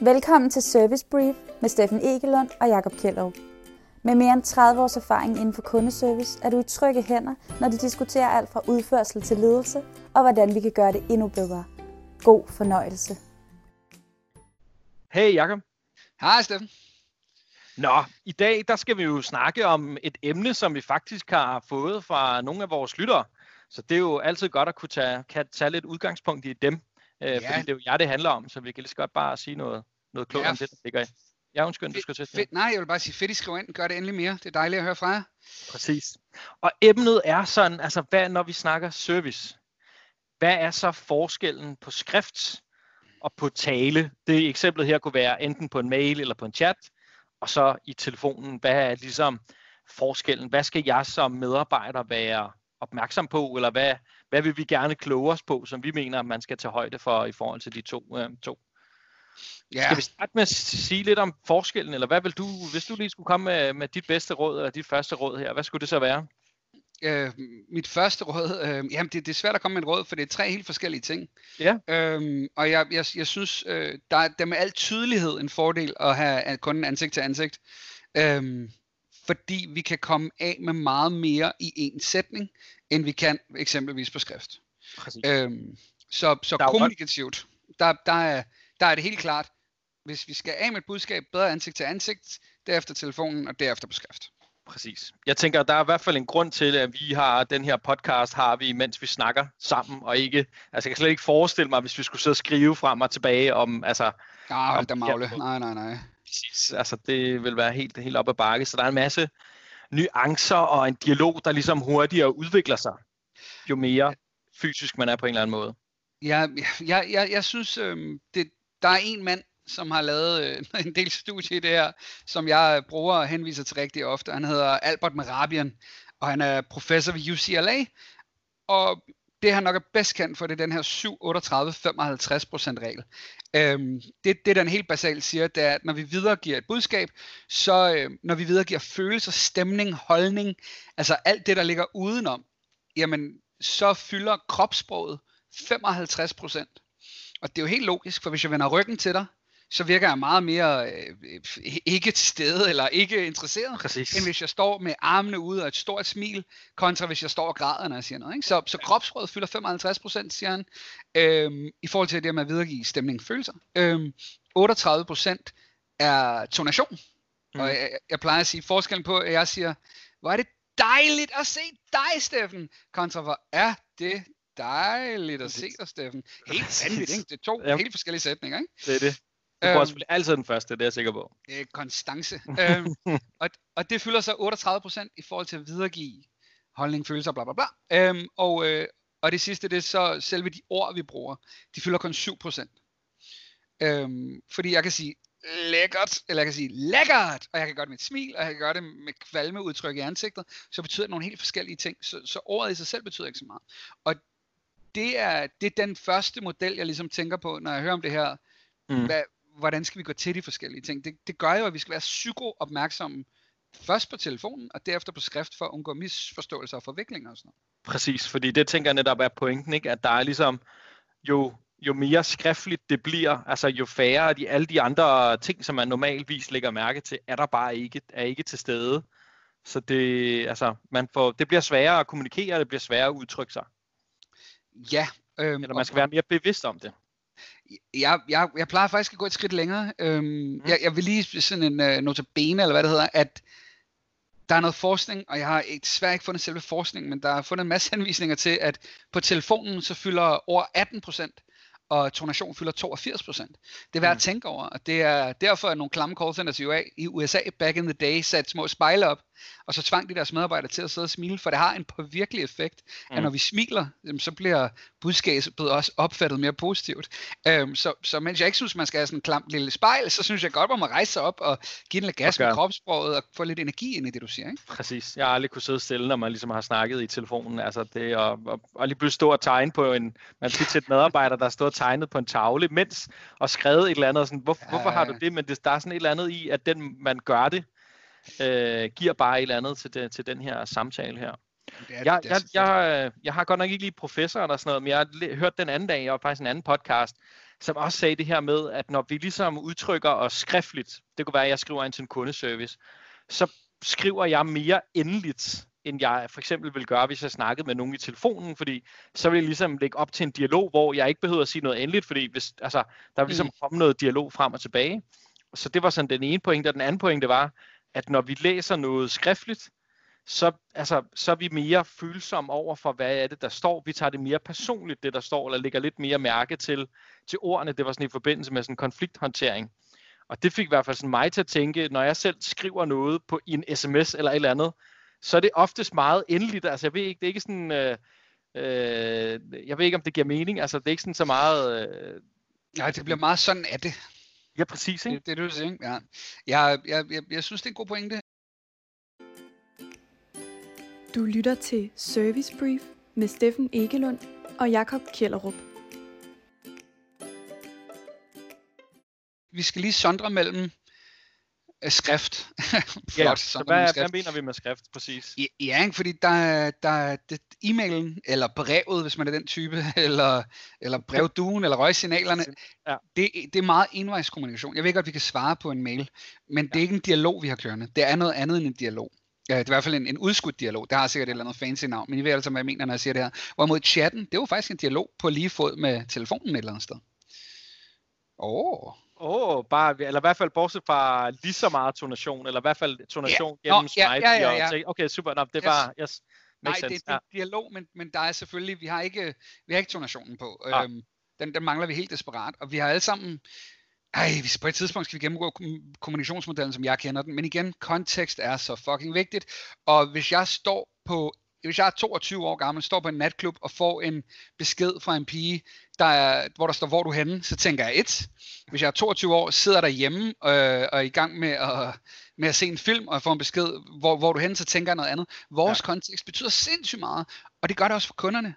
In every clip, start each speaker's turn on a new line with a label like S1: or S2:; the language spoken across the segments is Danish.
S1: Velkommen til Service Brief med Steffen Egelund og Jakob Kjellerup. Med mere end 30 års erfaring inden for kundeservice er du i trygge hænder, når de diskuterer alt fra udførsel til ledelse og hvordan vi kan gøre det endnu bedre. God fornøjelse.
S2: Hey Jakob.
S3: Hej Steffen.
S2: Nå, i dag der skal vi jo snakke om et emne, som vi faktisk har fået fra nogle af vores lyttere. Så det er jo altid godt at kunne tage, kan tage lidt udgangspunkt i dem. Øh, ja. Fordi det er jo jer, det handler om, så vi kan lige så godt bare sige noget, noget klogt ja. om det, der ligger i. Ja, undskyld, du skal til
S3: fedt, Nej, jeg vil bare sige fedt, I skriver ind. Gør det endelig mere. Det er dejligt at høre fra jer.
S2: Præcis. Og emnet er sådan, altså hvad, når vi snakker service, hvad er så forskellen på skrift og på tale? Det eksemplet her kunne være enten på en mail eller på en chat, og så i telefonen, hvad er ligesom forskellen? Hvad skal jeg som medarbejder være opmærksom på, eller hvad, hvad vil vi gerne kloge os på, som vi mener, man skal tage højde for i forhold til de to? Øh, to. Ja. Skal vi starte med at sige lidt om forskellen, eller hvad vil du, hvis du lige skulle komme med, med dit bedste råd, eller dit første råd her, hvad skulle det så være?
S3: Øh, mit første råd, øh, jamen det, det er svært at komme med et råd, for det er tre helt forskellige ting.
S2: Ja.
S3: Øhm, og jeg, jeg, jeg synes, øh, der, er, der er med al tydelighed en fordel at have kunden ansigt til ansigt. Øhm, fordi vi kan komme af med meget mere i en sætning, end vi kan eksempelvis på skrift. Øhm, så så der kommunikativt, der, der, er, der er det helt klart, hvis vi skal af med et budskab, bedre ansigt til ansigt, derefter telefonen og derefter på skrift.
S2: Præcis. Jeg tænker, der er i hvert fald en grund til, at vi har den her podcast, har vi, mens vi snakker sammen, og ikke, altså jeg kan slet ikke forestille mig, hvis vi skulle sidde og skrive frem og tilbage om, altså...
S3: Ja, hold da magle. Nej, nej, nej.
S2: Præcis. Altså, det vil være helt, helt op ad bakke. Så der er en masse nuancer og en dialog, der ligesom hurtigere udvikler sig, jo mere fysisk man er på en eller anden måde.
S3: Ja, jeg, jeg, jeg synes, øh, det, der er en mand, som har lavet øh, en del studie i det her, som jeg bruger og henviser til rigtig ofte. Han hedder Albert Merabian, og han er professor ved UCLA. Og det han nok er bedst kendt for, det er den her 7-38-55% regel. Øhm, det, det, den helt basalt siger, det er, at når vi videregiver et budskab, så øh, når vi videregiver følelser, stemning, holdning, altså alt det, der ligger udenom, jamen, så fylder kropssproget 55%. Og det er jo helt logisk, for hvis jeg vender ryggen til dig, så virker jeg meget mere øh, ikke til stede eller ikke interesseret,
S2: Præcis.
S3: end hvis jeg står med armene ude og et stort smil, kontra hvis jeg står og græder, når jeg siger noget. Ikke? Så, så kropsrådet fylder 55%, siger han, øhm, i forhold til det med at videregive stemning følelser. Øhm, 38% er tonation. Mm. Og jeg, jeg plejer at sige forskellen på, at jeg siger, hvor er det dejligt at se dig, Steffen, kontra hvor er det dejligt at se dig, Steffen. Helt vanvittigt, ikke? Det er to ja. helt forskellige sætninger, ikke?
S2: Det er det. Du får øhm, altid den første, det er jeg sikker på.
S3: Øh, konstance. øhm, og, og det fylder så 38% i forhold til at videregive holdning, følelser, bla bla bla. Øhm, og, øh, og det sidste, det er så selve de ord, vi bruger. De fylder kun 7%. Øhm, fordi jeg kan sige lækkert, eller jeg kan sige lækkert, og jeg kan gøre det med et smil, og jeg kan gøre det med kvalme udtryk i ansigtet, så betyder det nogle helt forskellige ting. Så, så ordet i sig selv betyder ikke så meget. Og det er, det er den første model, jeg ligesom tænker på, når jeg hører om det her. Mm. Hvad, hvordan skal vi gå til de forskellige ting. Det, det gør jo, at vi skal være psyko-opmærksomme først på telefonen, og derefter på skrift, for at undgå misforståelser og forviklinger og sådan noget.
S2: Præcis, fordi det tænker jeg netop er pointen, ikke? at der er ligesom, jo, jo mere skriftligt det bliver, altså jo færre de, alle de andre ting, som man normalvis lægger mærke til, er der bare ikke, er ikke til stede. Så det, altså, man får, det bliver sværere at kommunikere, og det bliver sværere at udtrykke sig.
S3: Ja.
S2: Øhm, Eller man skal og, være mere bevidst om det
S3: jeg, jeg, jeg plejer faktisk at gå et skridt længere. Øhm, mm. jeg, jeg vil lige sådan en uh, notabene, eller hvad det hedder, at der er noget forskning, og jeg har desværre ikke fundet selve forskningen, men der er fundet en masse henvisninger til, at på telefonen så fylder over 18 procent og tonation fylder 82 procent. Det er værd mm. at tænke over, og det er derfor, at nogle klamme callcenters i USA back in the day satte små spejle op, og så tvang de deres medarbejdere til at sidde og smile, for det har en påvirkelig effekt, mm. at når vi smiler, så bliver budskabet også opfattet mere positivt. Um, så, så mens jeg ikke synes, man skal have sådan en klamt lille spejl, så synes jeg godt, at man rejse sig op og give den lidt gas okay. med kropssproget og få lidt energi ind i det, du siger. Ikke?
S2: Præcis. Jeg har aldrig kunne sidde stille, når man ligesom har snakket i telefonen. Altså det og, og, og lige pludselig stå og tegne på en, man tit set medarbejder, der står tegnet på en tavle, mens og skrevet et eller andet. Sådan, hvor, ja. Hvorfor har du det? Men det, der er sådan et eller andet i, at den man gør det, øh, giver bare et eller andet til, det, til den her samtale her. Det er, jeg, det er jeg, jeg, jeg har godt nok ikke lige professor eller sådan noget, men jeg har hørt den anden dag, jeg var faktisk en anden podcast, som også sagde det her med, at når vi ligesom udtrykker os skriftligt, det kunne være, at jeg skriver ind til en kundeservice, så skriver jeg mere endeligt, end jeg for eksempel vil gøre, hvis jeg snakkede med nogen i telefonen, fordi så vil jeg ligesom lægge op til en dialog, hvor jeg ikke behøver at sige noget endeligt, fordi hvis, altså, der vil ligesom mm. komme noget dialog frem og tilbage. Så det var sådan den ene pointe, og den anden pointe var, at når vi læser noget skriftligt, så, altså, så er vi mere følsomme over for, hvad er det, der står. Vi tager det mere personligt, det der står, eller lægger lidt mere mærke til, til ordene. Det var sådan i forbindelse med sådan konflikthåndtering. Og det fik i hvert fald sådan mig til at tænke, når jeg selv skriver noget på i en sms eller et eller andet, så er det oftest meget endeligt. Altså jeg ved ikke, det er ikke sådan, øh, øh, jeg ved ikke om det giver mening. Altså det er ikke sådan så meget... Øh,
S3: Nej, det bliver meget sådan af det.
S2: Ja, præcis. Ikke?
S3: Det, det du siger. Ja. Jeg, jeg, jeg, jeg synes, det er en god pointe.
S4: Du lytter til Service Brief med Steffen Egelund og Jakob Kjellerup.
S3: Vi skal lige sondre mellem skrift.
S2: Flot, ja, så hvad, hvad mener vi med skrift præcis?
S3: Ja, ja ikke, fordi der, der det, e-mailen, eller brevet, hvis man er den type, eller, eller brevduen, eller røgsignalerne, ja. det, det er meget envejskommunikation. Jeg ved godt, vi kan svare på en mail, men ja. det er ikke en dialog, vi har kørende. Det er noget andet end en dialog. Ja, det er i hvert fald en, en udskudt dialog. Det har sikkert et eller andet fancy navn, men I ved altså, hvad jeg mener, når jeg siger det her. Hvorimod chatten, det er jo faktisk en dialog på lige fod med telefonen et eller andet sted. Åh. Oh.
S2: Åh, oh, bare, eller i hvert fald bortset fra lige så meget tonation, eller i hvert fald tonation yeah. gennem Skype. Ja, ja, ja, ja. Okay, super. Nå, det var, yes. yes.
S3: Nej, sense. det, det er ja. dialog, men, men der er selvfølgelig, vi har ikke, vi har ikke tonationen på. Ah. Øhm, den, den mangler vi helt desperat, og vi har alle sammen, ej, hvis på et tidspunkt skal vi gennemgå kommunikationsmodellen, som jeg kender den, men igen, kontekst er så fucking vigtigt, og hvis jeg står på hvis jeg er 22 år gammel, står på en natklub og får en besked fra en pige, der er, hvor der står, hvor du henne, så tænker jeg et. Hvis jeg er 22 år, sidder derhjemme øh, og er i gang med at, med at se en film og får en besked, hvor, hvor du henne, så tænker jeg noget andet. Vores ja. kontekst betyder sindssygt meget, og det gør det også for kunderne.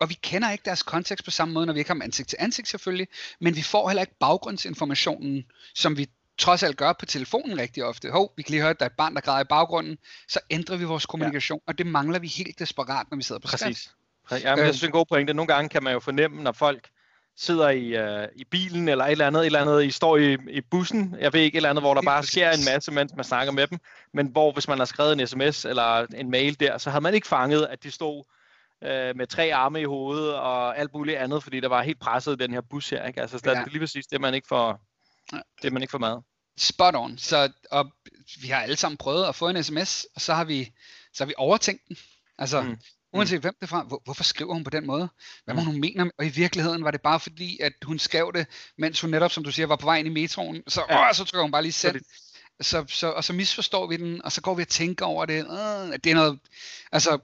S3: Og vi kender ikke deres kontekst på samme måde, når vi ikke har ansigt til ansigt selvfølgelig, men vi får heller ikke baggrundsinformationen, som vi trods alt gør på telefonen rigtig ofte. Hov, vi kan lige høre, at der er et barn, der græder i baggrunden. Så ændrer vi vores kommunikation, ja. og det mangler vi helt desperat, når vi sidder på
S2: Præcis. skrift. Præcis. Ja, men jeg synes, det er en god pointe. Nogle gange kan man jo fornemme, når folk sidder i, uh, i bilen eller et eller andet, et eller andet, I står i, i bussen, jeg ved ikke, et eller andet, hvor der bare sker en masse, mens man snakker med dem, men hvor hvis man har skrevet en sms eller en mail der, så havde man ikke fanget, at de stod uh, med tre arme i hovedet og alt muligt andet, fordi der var helt presset den her bus her, ikke? Altså, ja. det er lige præcis det, man ikke får, det man ikke får med.
S3: Spot on. Så og vi har alle sammen prøvet at få en sms, og så har vi, så har vi overtænkt den. Altså, mm. uanset hvem det er fra, hvor, hvorfor skriver hun på den måde? Hvad må mm. hun mene? Og i virkeligheden var det bare fordi, at hun skrev det, mens hun netop, som du siger, var på vej ind i metroen. Så, ja. åh, så trykker hun bare lige sæt. Så, så, og så misforstår vi den, og så går vi og tænker over det. Øh, det er noget, altså,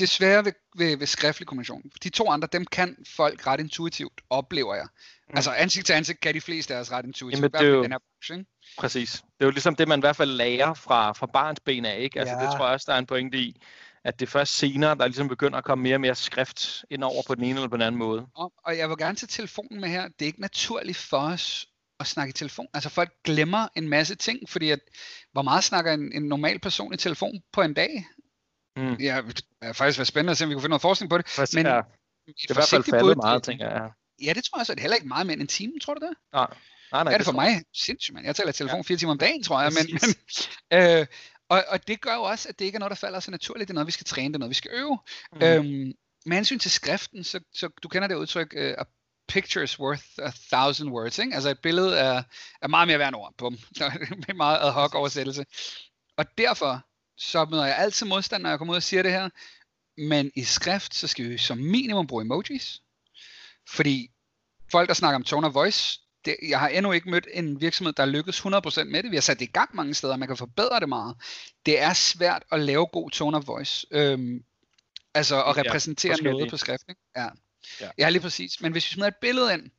S3: det svære ved, ved, ved skriftlig kommunikation. De to andre, dem kan folk ret intuitivt, oplever jeg. Mm. Altså ansigt til ansigt kan de fleste af os ret intuitivt. Jamen, det er jo, den her branche, ikke?
S2: Præcis. Det er jo ligesom det, man i hvert fald lærer fra, fra barns ben af. Ikke? Altså, ja. Det tror jeg også, der er en pointe i, at det først senere, der ligesom begynder at komme mere og mere skrift ind over på den ene eller på den anden måde.
S3: Og, og jeg vil gerne tage telefonen med her. Det er ikke naturligt for os at snakke i telefon. Altså folk glemmer en masse ting, fordi at, hvor meget snakker en, en normal person i telefon på en dag? Mm. Ja, det er faktisk været spændende at se, om vi kunne finde noget forskning på det.
S2: Faktisk, men ja. Det er i hvert fald faldet meget, tænker jeg.
S3: Ja, det tror jeg så. Det er heller ikke meget mere end en time, tror du det?
S2: Nej. Nej, nej,
S3: er det, for mig? Sindssygt, man. Jeg taler telefon ja. fire timer om dagen, tror jeg. Men, men, øh, og, og det gør jo også, at det ikke er noget, der falder så naturligt. Det er noget, vi skal træne, det er noget, vi skal øve. Mm. Øhm, med hensyn til skriften, så, så du kender det udtryk, uh, a picture is worth a thousand words. Ikke? Altså et billede er, er meget mere værd end ord. Bum. Med meget ad hoc oversættelse. Og derfor så møder jeg altid modstand, når jeg kommer ud og siger det her. Men i skrift, så skal vi som minimum bruge emojis. Fordi folk, der snakker om tone of voice, det, jeg har endnu ikke mødt en virksomhed, der lykkes 100% med det. Vi har sat det i gang mange steder, man kan forbedre det meget. Det er svært at lave god tone of voice. Øhm, altså at repræsentere ja, noget på skrift. Ikke? Ja. Ja. ja, lige præcis. Men hvis vi smider et billede ind,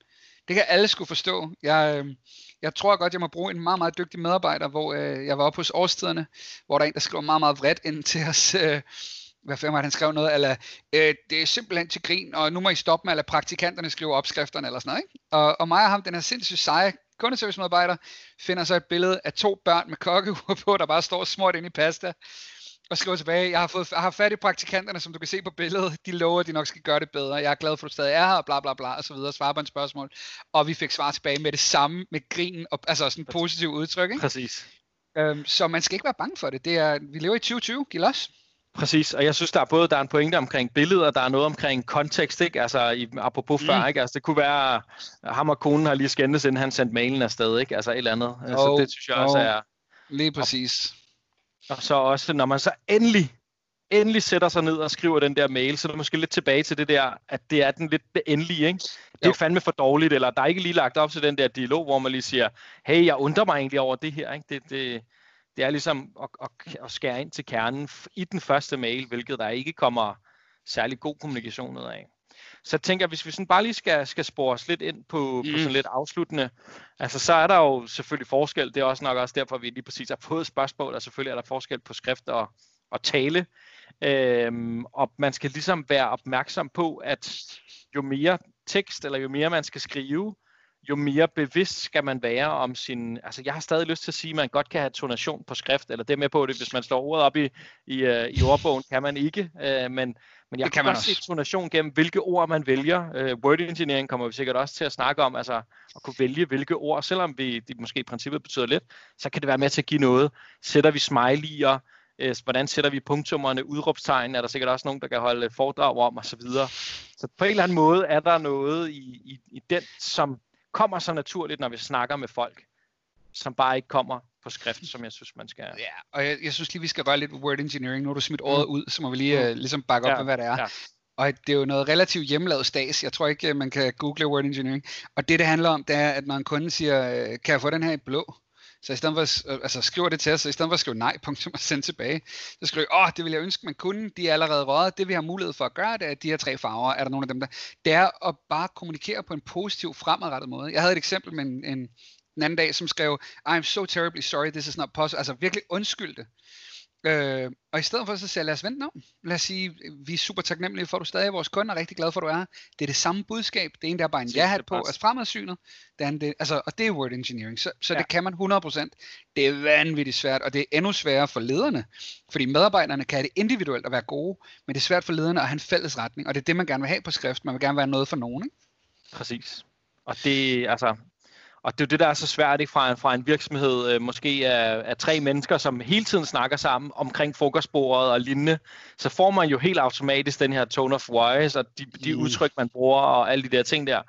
S3: det kan alle skulle forstå. Jeg, øhm, jeg tror godt, jeg må bruge en meget, meget dygtig medarbejder, hvor øh, jeg var oppe hos Årstiderne, hvor der er en, der skriver meget, meget vredt ind til os. Øh, hvad fanden var han skrev noget, eller øh, det er simpelthen til grin, og nu må I stoppe med, at praktikanterne skriver opskrifterne, eller sådan noget, ikke? Og, og mig og ham, den her sindssygt seje kundeservice-medarbejder, finder så et billede af to børn med kokkeure på, der bare står smurt ind i pasta og skriver tilbage, jeg har fået jeg har fat i praktikanterne, som du kan se på billedet. De lover, at de nok skal gøre det bedre. Jeg er glad for, at du stadig er her, og bla bla bla, og så videre. Svare på en spørgsmål. Og vi fik svar tilbage med det samme, med grin, og, altså sådan en positiv udtryk. Ikke?
S2: Præcis.
S3: Øhm, så man skal ikke være bange for det. det er, vi lever i 2020, giv os.
S2: Præcis, og jeg synes, der er både der er en pointe omkring billeder, der er noget omkring kontekst, ikke? Altså, i, apropos mm. før, ikke? Altså, det kunne være, at ham og konen har lige skændtes, inden han sendte mailen afsted, ikke? Altså, et eller andet. Oh, så det synes jeg oh, også er...
S3: Lige præcis.
S2: Og, så også, når man så endelig, endelig sætter sig ned og skriver den der mail, så er det måske lidt tilbage til det der, at det er den lidt det endelige, ikke? Det er jo. fandme for dårligt, eller der er ikke lige lagt op til den der dialog, hvor man lige siger, hey, jeg undrer mig egentlig over det her, ikke? Det, det, det er ligesom at, at, at skære ind til kernen i den første mail, hvilket der ikke kommer særlig god kommunikation ud af. Så jeg tænker, hvis vi sådan bare lige skal, skal spore os lidt ind på, mm. på sådan lidt afsluttende, altså så er der jo selvfølgelig forskel, det er også nok også derfor, vi lige præcis har fået spørgsmål, og selvfølgelig er der forskel på skrift og, og tale, øhm, og man skal ligesom være opmærksom på, at jo mere tekst, eller jo mere man skal skrive, jo mere bevidst skal man være om sin... Altså, jeg har stadig lyst til at sige, at man godt kan have tonation på skrift, eller det med på det, hvis man står ordet op i, i, uh, i ordbogen, kan man ikke. Uh, men, men jeg det kan, kan godt se tonation gennem, hvilke ord man vælger. Uh, word engineering kommer vi sikkert også til at snakke om, altså at kunne vælge, hvilke ord, selvom vi, de måske i princippet betyder lidt, så kan det være med til at give noget. Sætter vi smiley'er, uh, hvordan sætter vi punktummerne, udråbstegn, er der sikkert også nogen, der kan holde foredrag om, osv. Så, så på en eller anden måde er der noget i, i, i den, som kommer så naturligt, når vi snakker med folk, som bare ikke kommer på skrift, som jeg synes, man skal.
S3: Ja, og jeg, jeg synes lige, vi skal gøre lidt word engineering. Nu har du smidt ordet mm. ud, så må vi lige uh, ligesom bakke op ja, med, hvad det er. Ja. Og det er jo noget relativt hjemmelavet stas. Jeg tror ikke, man kan google word engineering. Og det, det handler om, det er, at når en kunde siger, øh, kan jeg få den her i blå? Så i stedet for, øh, altså skriver det til os, så i stedet for at skrive nej, punktum og sende tilbage, så skriver åh, det vil jeg ønske, man kunne, de er allerede røget, det vi har mulighed for at gøre, det er de her tre farver, er der nogle af dem der, det er at bare kommunikere på en positiv, fremadrettet måde. Jeg havde et eksempel med en, en, den anden dag, som skrev, I'm so terribly sorry, this is not possible, altså virkelig undskyldte. Øh, og i stedet for så siger lad os vente om. Lad os sige, vi er super taknemmelige for, at du stadig er vores kunde, og rigtig glad for, at du er Det er det samme budskab. Det ene, der er bare en ja-hat på, altså fremadsynet. Det andet, det, altså, og det er word engineering. Så, så ja. det kan man 100%. Det er vanvittigt svært, og det er endnu sværere for lederne. Fordi medarbejderne kan det individuelt at være gode, men det er svært for lederne at have en fælles retning. Og det er det, man gerne vil have på skrift. Man vil gerne være noget for nogen. Ikke?
S2: Præcis. Og det, altså, og det er jo det, der er så svært ikke, fra, en, fra en virksomhed, øh, måske af, af tre mennesker, som hele tiden snakker sammen omkring frokostbordet og lignende. Så får man jo helt automatisk den her tone of voice, og de, de mm. udtryk, man bruger, og alle de der ting der.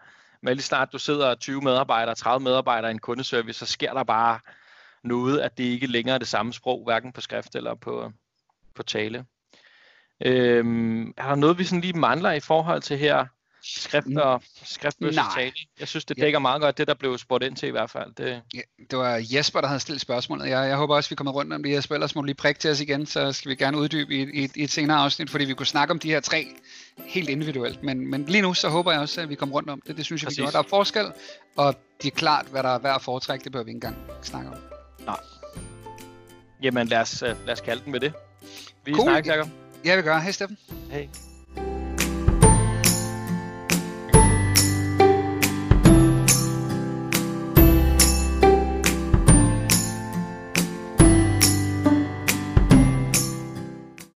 S2: Men lige snart du sidder 20 medarbejdere, 30 medarbejdere i en kundeservice, så sker der bare noget, at det ikke længere er det samme sprog, hverken på skrift eller på, på tale. Øhm, er der noget, vi sådan lige mangler i forhold til her? Skrift og skrift tale. Jeg synes, det dækker ja. meget godt det, der blev spurgt ind til i hvert fald. Det...
S3: Ja, det var Jesper, der havde stillet spørgsmålet. Jeg, jeg håber også, vi kommer rundt om det, Jesper. Ellers må du lige prikke til os igen, så skal vi gerne uddybe i, i, i et senere afsnit, fordi vi kunne snakke om de her tre helt individuelt. Men, men lige nu, så håber jeg også, at vi kommer rundt om det. Det synes jeg, Præcis. vi gør. Der er forskel, og det er klart, hvad der er værd at foretrække. Det bør vi ikke engang snakke om.
S2: Nej. Jamen, lad os, øh, lad os kalde den med det. Vi cool. snakker, Jacob.
S3: Ja, vi gør. Hej, Steffen.
S2: Hej.